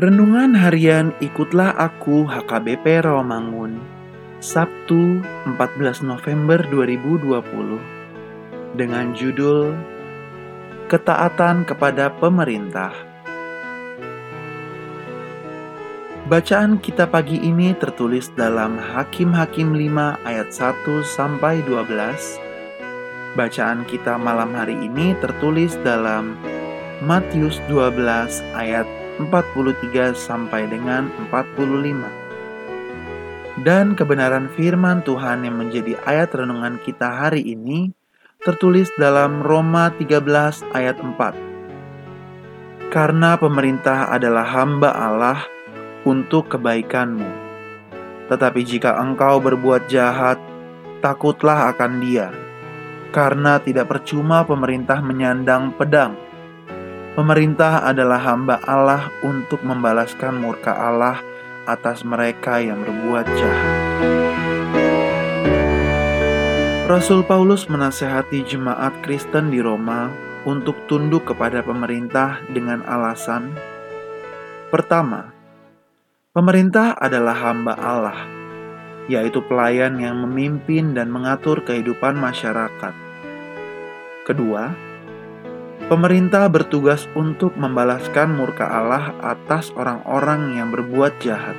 Renungan Harian Ikutlah Aku HKBP Rawamangun Sabtu 14 November 2020 Dengan judul Ketaatan kepada Pemerintah. Bacaan kita pagi ini tertulis dalam Hakim-Hakim 5 ayat 1 sampai 12 Bacaan kita malam hari ini tertulis dalam Matius 12 ayat 43 sampai dengan 45. Dan kebenaran firman Tuhan yang menjadi ayat renungan kita hari ini tertulis dalam Roma 13 ayat 4. Karena pemerintah adalah hamba Allah untuk kebaikanmu. Tetapi jika engkau berbuat jahat, takutlah akan dia. Karena tidak percuma pemerintah menyandang pedang Pemerintah adalah hamba Allah untuk membalaskan murka Allah atas mereka yang berbuat jahat. Rasul Paulus menasehati jemaat Kristen di Roma untuk tunduk kepada pemerintah dengan alasan Pertama, pemerintah adalah hamba Allah, yaitu pelayan yang memimpin dan mengatur kehidupan masyarakat. Kedua, Pemerintah bertugas untuk membalaskan murka Allah atas orang-orang yang berbuat jahat.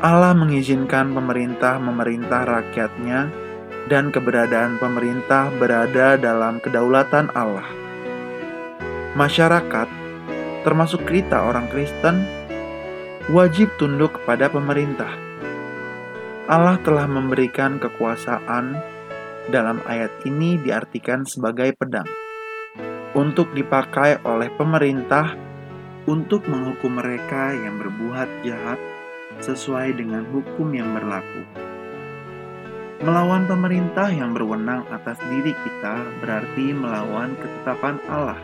Allah mengizinkan pemerintah memerintah rakyatnya dan keberadaan pemerintah berada dalam kedaulatan Allah. Masyarakat, termasuk kita orang Kristen, wajib tunduk kepada pemerintah. Allah telah memberikan kekuasaan dalam ayat ini diartikan sebagai pedang untuk dipakai oleh pemerintah untuk menghukum mereka yang berbuat jahat sesuai dengan hukum yang berlaku. Melawan pemerintah yang berwenang atas diri kita berarti melawan ketetapan Allah.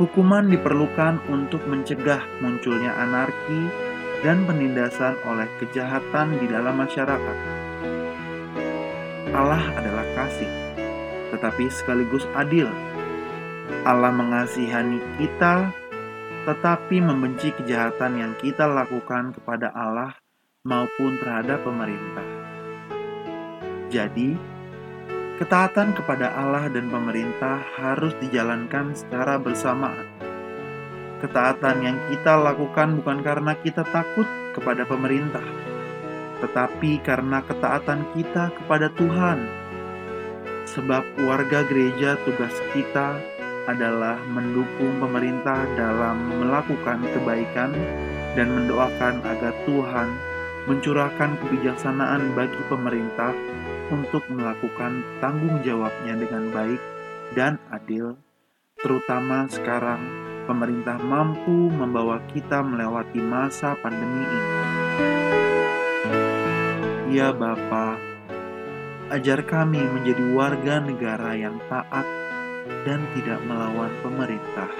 Hukuman diperlukan untuk mencegah munculnya anarki dan penindasan oleh kejahatan di dalam masyarakat. Allah adalah kasih, tetapi sekaligus adil Allah mengasihani kita, tetapi membenci kejahatan yang kita lakukan kepada Allah maupun terhadap pemerintah. Jadi, ketaatan kepada Allah dan pemerintah harus dijalankan secara bersamaan. Ketaatan yang kita lakukan bukan karena kita takut kepada pemerintah, tetapi karena ketaatan kita kepada Tuhan. Sebab warga gereja tugas kita adalah mendukung pemerintah dalam melakukan kebaikan dan mendoakan agar Tuhan mencurahkan kebijaksanaan bagi pemerintah untuk melakukan tanggung jawabnya dengan baik dan adil, terutama sekarang pemerintah mampu membawa kita melewati masa pandemi ini. Ya Bapa, ajar kami menjadi warga negara yang taat dan tidak melawan pemerintah.